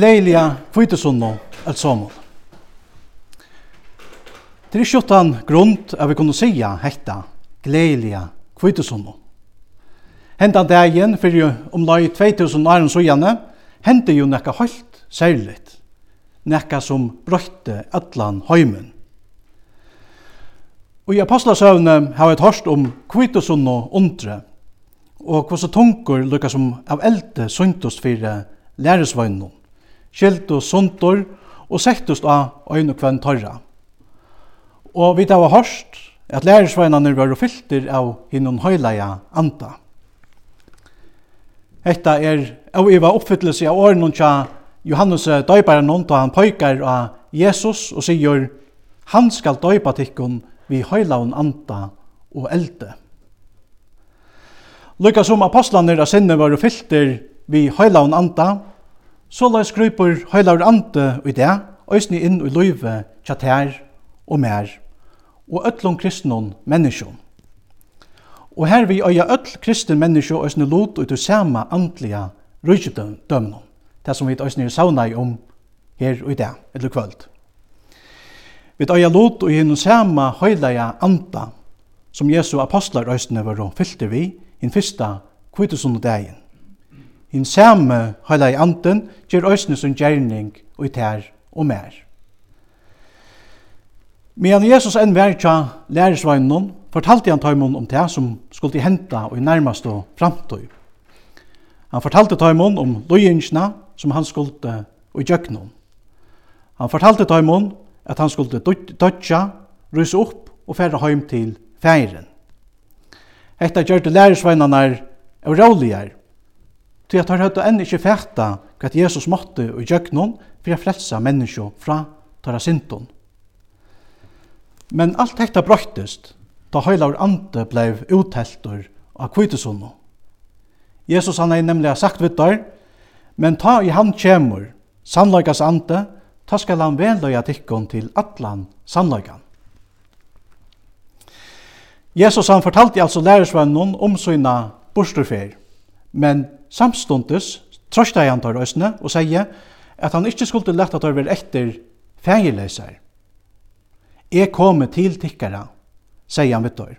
gleilige kvitesunno alt saman. Det er ikke utan grund at vi kunne sija hetta gleilige kvitesunno. Hentan dagen fyrir om lai 2000 åren sujane, hente jo nekka holdt særligt, nekka som brøtte atlan høymen. Og i apostasøvne har vi et hørst om kvitesunno undre, og hvordan tungur lukka som av eldte suntos fyrir læresvøgnon skiltu sundur og sektust av øyne kvann kvenn torra. Og vi var hørst at lærersveinene var fylter av hinnom høyleia anta. Hetta er av iva oppfyllelse av åren tja Johannes døyparen noen da han pøykar av Jesus og sier han skal døypa tikkun vi høylaun anta og elde. Lukka som apostlene av sinne var fylter vi høylaun anda Så la skrypur heilar ande i det, øysni inn i løyve, tjatær og mer, og öllum kristnun menneskjum. Og her vi øya öll kristen menneskjum øysni lot ut ur sama andliga rujtjødømnum, det som vi øysni sauna i om her og i det, eller kvöld. Vi øya lot ut i sama heilaja anda, som Jesu apostlar òsni var og fyllte vi, in fyrsta kvitusundegin. Hinn samme heila i anden ger òsne som gjerning og i tær og mer. Medan Jesus enn vær tja læresvagnon, fortalte han taimon om det som skulle henta og i nærmast og framtøy. Han fortalte taimon om lojinsna som han skulle og i djøknon. Han fortalte taimon at han skulle dødja, rysa opp og færa heim til færen. Hetta gjør det læresvagnarnar av råligere til at har høyde enn ikkje fæta hva Jesus måtte og gjøgnon for å frelsa menneskje fra tåra syndon. Men alt hekta brøytist, da høylaur ande blei utheltur av kvitesunno. Jesus han er nemlig sagt vittar, men ta i han kjemur, sannløygas ande, ta skal han veløya tikkun til atlan sannløygan. Jesus han fortalte altså lærersvennon om sina borsterfer, Men samstundes trøsta han tar røysene og sier at han ikke skulle lette at han var etter fægeleisar. Jeg kommer til tikkere, sier han vittor.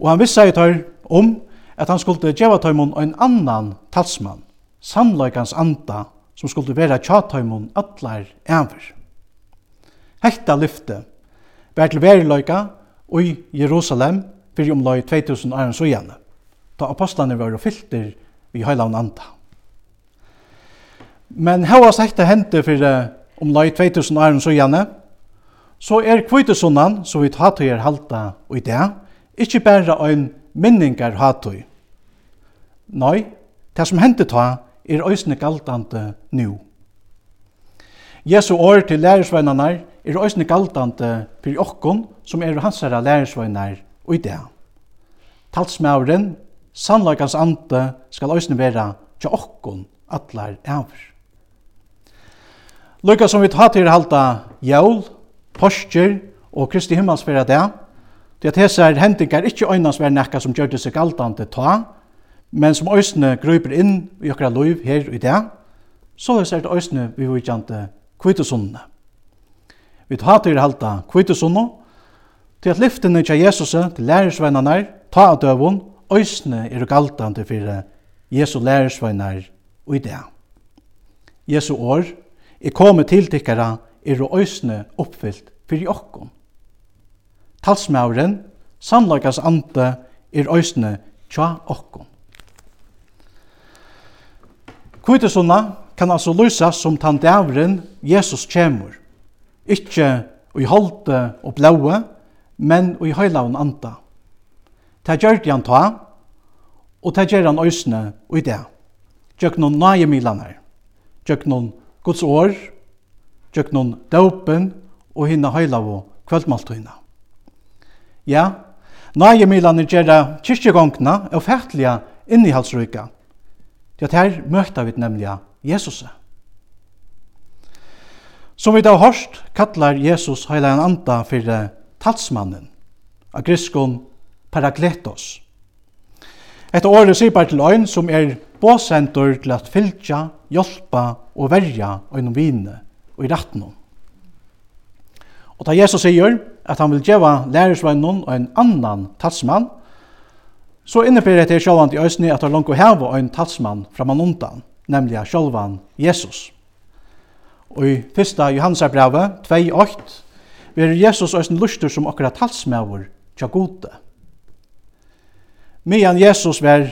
Og han visste seg tar om at han skulle gjeva tøymon en annan talsmann, sannløykans anda, som skulle vera tjatøymon atler enver. Hekta lyfte var til veriløyka og i Jerusalem fyrir omløy 2000 åren så gjerne ta apostlene var filter i heilan anda. Men hava sagt hente fyrir om lai 2000 år så gjerne, så er kvitesundan, som vi tatøy er halta og i det, ikkje berre ein minningar hatøy. Nei, det som hendte ta er òsne galdande nu. Jesu år til lærersveinar er òsne galdande fyrir okkon som er hansara lærersveinar og i det. Talsmauren Sannleikans ande skal òsne vera tja okkon allar eivr. Lukka som vi tar til halda jævl, postjer og Kristi himmelsfæra det, det at hese er hendingar ikkje øynans vera nekka som gjør det seg galdande ta, men som òsne grøyper inn i okra loiv her i det, så er det òsne vi vikjante kvitosundene. Vi tar til halda kvitosundene, til at lyftene tja Jesus til lærersvennerne, ta av døvun, øysene er galtande fyrir Jesu lærersveinar og i det. Jesu år, er kommet til tikkara, er øysene oppfyllt fyrir okkom. Talsmauren, sannlagas ante, er øysene tja okkom. Kvitesunna kan altså lysas som tandavren Jesus kjemur. Ikke i holde og blaue, men i høylaun anda. Ta gjør han ta, og ta gjør han øsene og i det. Gjør noen nøye milaner. Gjør noen Guds år, gjør noen døpen og hinna høyla og kvöldmaltøyna. Ja, nøye milaner gjør det kyrkjegongene og fætlige innihalsrøyka. Det her møter vi nemlig Jesus. Som vi da har hørt, kallar Jesus høyla en anda for talsmannen, av griskon parakletos. Etter året sier bare til øyn som er båsendur til at fylgja, hjelpa og verja øynum vine og i rettene. Og da Jesus sier at han vil djeva lærersvennen og en annan talsmann, så innebærer det sjålvan i øysni at han langt å heve en talsmann framan undan, nemlig sjålvan Jesus. Og i 1. Johannesabrevet 2.8 verer Jesus øysni lustur som akkurat talsmæver tja gode. Medan Jesus var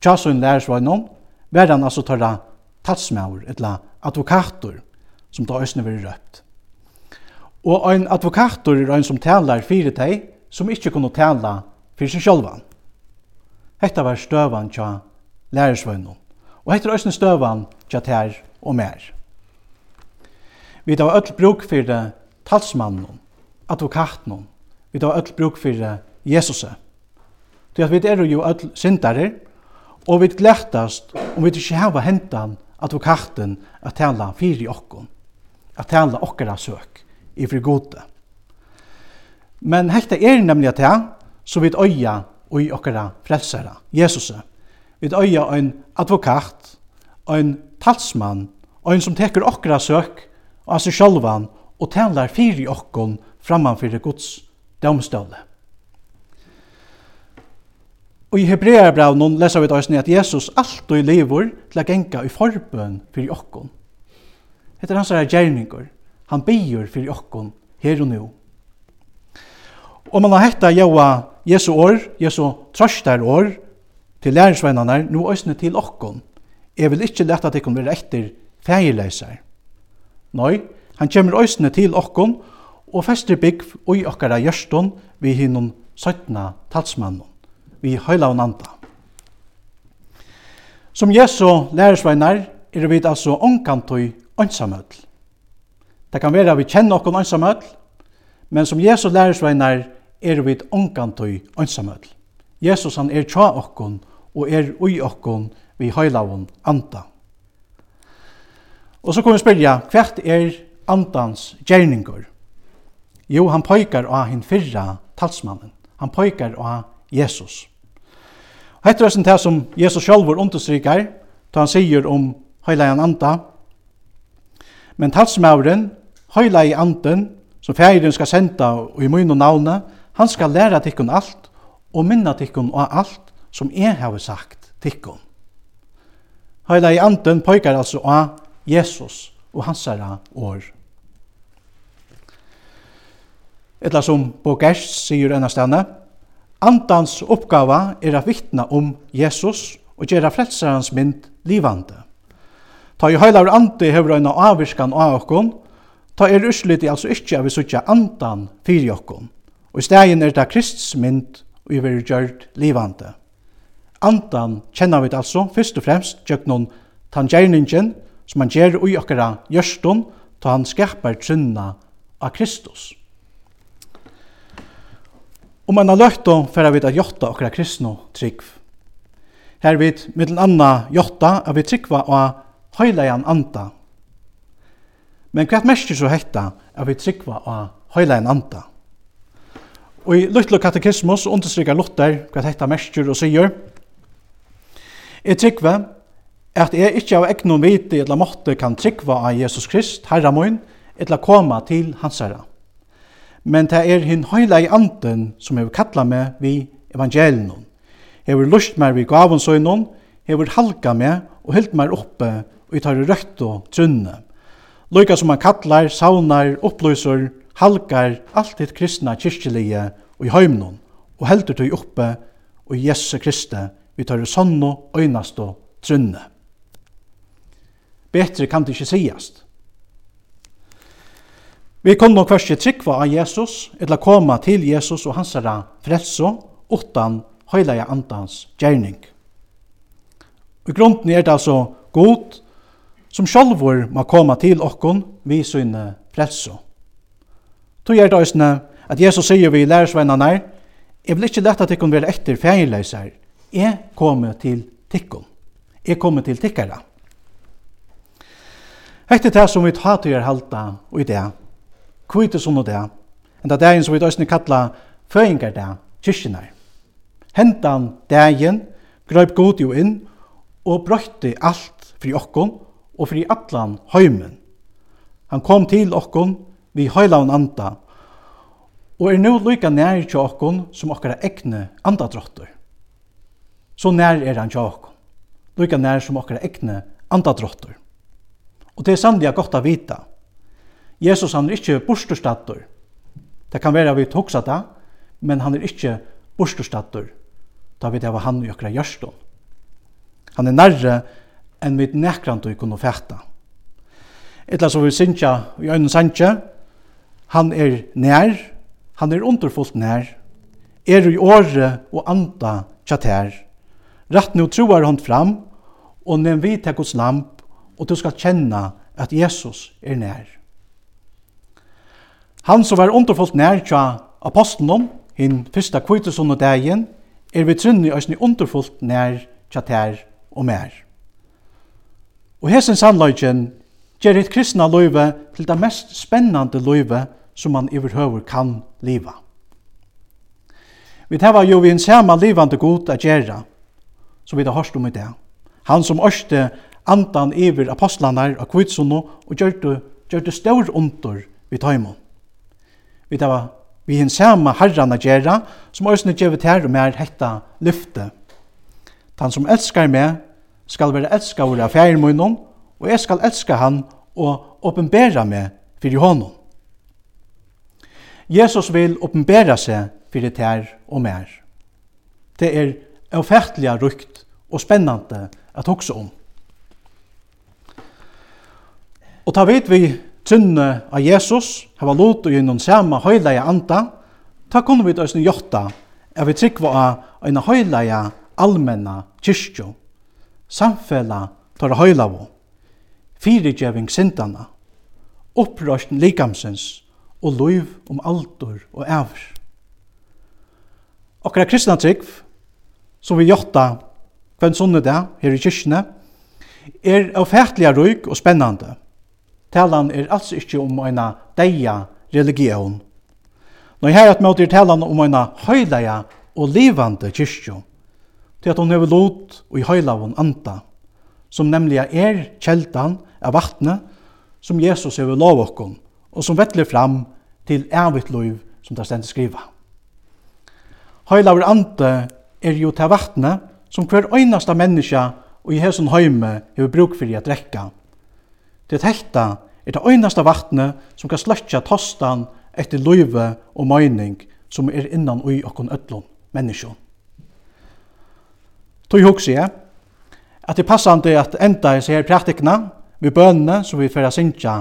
tjasun lærersvagnon, var han altså tørra talsmaur, etla advokator, som da østene var røpt. Og en advokator er en som talar fire teg, som ikkje kunne tala fyrir seg sjálvan. Hetta var støvan tja lærersvagnon, og hetta er òsne støvan tja tær og mer. Vi tar öll bruk fyrir talsmannen, advokaten, vi tar öll bruk fyrir Jesus. Til at vi er jo öll syndare, og vi glættast om vi ikke hava hentan advokaten at tala fyrir okkon, at tala okkara søk i fri gode. Men hekta er nemlig at det, så vi øya og i okkara frelsara, Jesus. Vi øya ein advokat, ein talsmann, ein som teker okkara søk og altså sjálvan og talar fyri okkon framman fyrir Guds domståle. Og i Hebrearbraunum lesa vi døysni at Jesus alltid lever til a genga i forbøn fyrir okkon. Hetta er hans er gjerningur. Han byr fyrir okkon her og nu. Og man har hetta jaua Jesu år, Jesu trøstar år, til lærersveinarnar, nu òsne til okkon. Jeg vil ikkje leta at ikkon være etter feirleisar. Nei, han kjemur òsne til okkon og fester bygg og i okkara gjørston vi hinnom 17 talsmannen vi høyla og nanda. Som Jesu lærersveinar er vi altså onkantoi åndsamøll. Det kan være at vi kjenner okkur åndsamøll, men som Jesu lærersveinar er vi ongantøy åndsamøll. Jesus han er tja okkon og er ui okkon vi høyla og anda. Og så kommer vi spyrja, hvert er andans gjerningur? Jo, han pøykar av hin fyrra talsmannen. Han pøykar av Jesus. Hetta er det som Jesus sjálfur understrykar, da han sier om heilagan anda. Men talsmauren, heilagi anden, som færen skal senda og i mun og navne, han skal læra tikkun alt og minna tikkun og alt som jeg har sagt tikkun. Heilagi anden pøykar altså av Jesus og hans herra år. Etla som Bogers sier enn Andans oppgava er å vittna om Jesus og gjøre frelsarans mynd livande. Ta i heilar ande hever ein avviskan av okkon, ta er usliti altså ikkje av vi suttja andan fyri okkon. Og i stegin er ta Krists mynd og vi vil gjørt livande. Andan kjenner vi altså først og fremst gjøk noen tangjerningen som han gjer ui okkara gjørstun ta han skapar trunna av Kristus. Om en løgto færa vi at jotta okra kristno trygg. Her vid mittel anna jotta av vi tryggva og høyleian anda. Men hva merker så hetta av vi tryggva og høyleian anda? Og i Lutlo katekismus understrykker Luther hva hetta mestur og sier. Jeg tryggva at jeg ikkje av egnom viti eller måtte kan tryggva av Jesus Krist, Herra moin, eller koma til hans herra men det er hin høyla i anden som hever kalla meg vi evangelien. Hever lust meg vi gavun søgnon, hever halka meg og hilt meg oppe og i tar røkt og trunne. Loika som han kallar, saunar, oppløser, halkar alt hitt kristna kyrkjelige og i heimnon og heldur tøy oppe og Jesu Kristi vi tar sonno, øynast og trunne. Betre kan det ikkje sigast. Vi kunne nok først trykva av Jesus, eller koma til Jesus og hans herra frelse, utan høyleia andans gjerning. I grunden er det altså god, som sjálfur må koma til okkon vi syne frelse. Tog er det òsne at Jesus sier vi lærersvennerne, jeg vil ikke lette at tikkun være etter feiløyser, jeg kommer til tikkun, jeg kommer til tikkara. Hette det som vi tar til å halta og i det kvite sånn og det, enn det dagen som vi døysene kalla føyngar det, kyrkjenar. Hentan dagen grøyp god jo inn og brøyte alt fri okkon og fri atlan høymen. Han kom til okkon vi høylaun anda og er nå lykka nær til okkon som okkara egne andadrottur. Så nær er han til okkon, lykka nær som okkara egne andadrottur. Og det er sannelig godt å vite Jesus han er ikke borsterstattor. Det kan være vi toksa det, men han er ikke borsterstattor. Da vi det var han og okra gjørstånd. Han er nærre enn vi nekrant og kunne fæta. Etla så vi synsja i øynene sanje, han er nær, han er underfullt nær, er i åre og anda tjater. Rett nu troar han fram, og nevn vi tek hos lamp, og du skal kjenne at Jesus er nær. Han som var underfullt nær tja apostelen, hin fyrsta kvittesun og dagen, er vi trunni òsni underfullt nær tja tær og mer. Og hesen sannløgjen gjer hitt kristna løyve til det mest spennande løyve som man iverhøver kan liva. Vi tæva jo vi en sama livande god a gjerra, som vi da hørst om i det. Han som ørste andan iver apostlanar av kvitsunno og gjør det stør under vi taimon vi tar vi hinn sama herran a gjerra, som òsne gjevet her og mer hekta lyfte. Han som elskar meg, skal være elskar våre affæren munnen, og jeg skal elska han og åpenbæra meg fyrir honom. Jesus vil åpenbæra seg fyrir tær og mer. Det er avfætliga rukt og spennande at hoksa om. Og ta vet vi trunne av Jesus, hava lot og gjennom sama høyleie anda, ta kunne vi døysen jotta er vi tryggva av en høyleie allmenna kyrkjo, samfella tar høylavo, fyrigjeving sindana, opprørsten likamsens og loiv om aldur og æver. Okkara kristna trygg, som vi gjotta kvenn sånne dag her i kyrkjene, er avfætliga røyk og spennande – Talan er altså ikkje om eina deia religion. Nå her at møter talan om eina høyleia og livande kyrkjo, til at hon hever lot og i høylavon anta, som nemlig er kjeldan av vattnet som Jesus hever lov okkon, og som vettler fram til evigt liv som det stendt skriva. Høylavur ante er jo til vattnet som hver øynasta menneska og i hesson høyme hever bruk fyrir at drekka, Det er hekta er det øyneste vattnet som kan sløtja tostan etter løyve og møyning som er innan ui okkon ødlom menneskjon. Tøy hugsi jeg at det er passande at enda i seg her praktikna vi bønene som vi fyrir sinja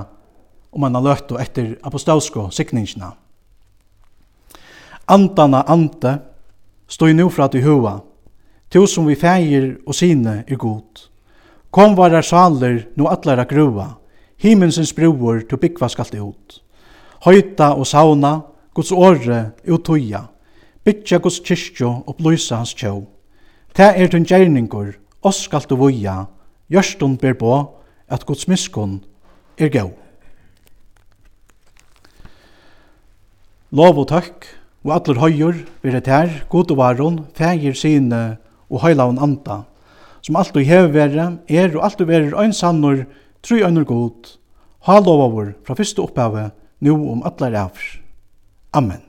om man har løtt etter apostolsko sikningsna. Andana ante støy nu fra til hua, til som vi feir og sine er god. Kom varar saler nu atlara grua, himmelsens bror to byggva skalt ut. Høyta og sauna, Guds åre utuja, bytja Guds kyrkjo og blysa hans tjau. Ta er tun gjerningur, oss skal du voja, gjørstun ber på at Guds miskun er gau. Lov og takk, og allir høyur, vir et her, god og varon, fægir sine og høylaun anda, som alt du hever er og alt du ein sannur, Tru einur god, ha lovavur fra fyrste opphavet, nu om atleir avr. Amen.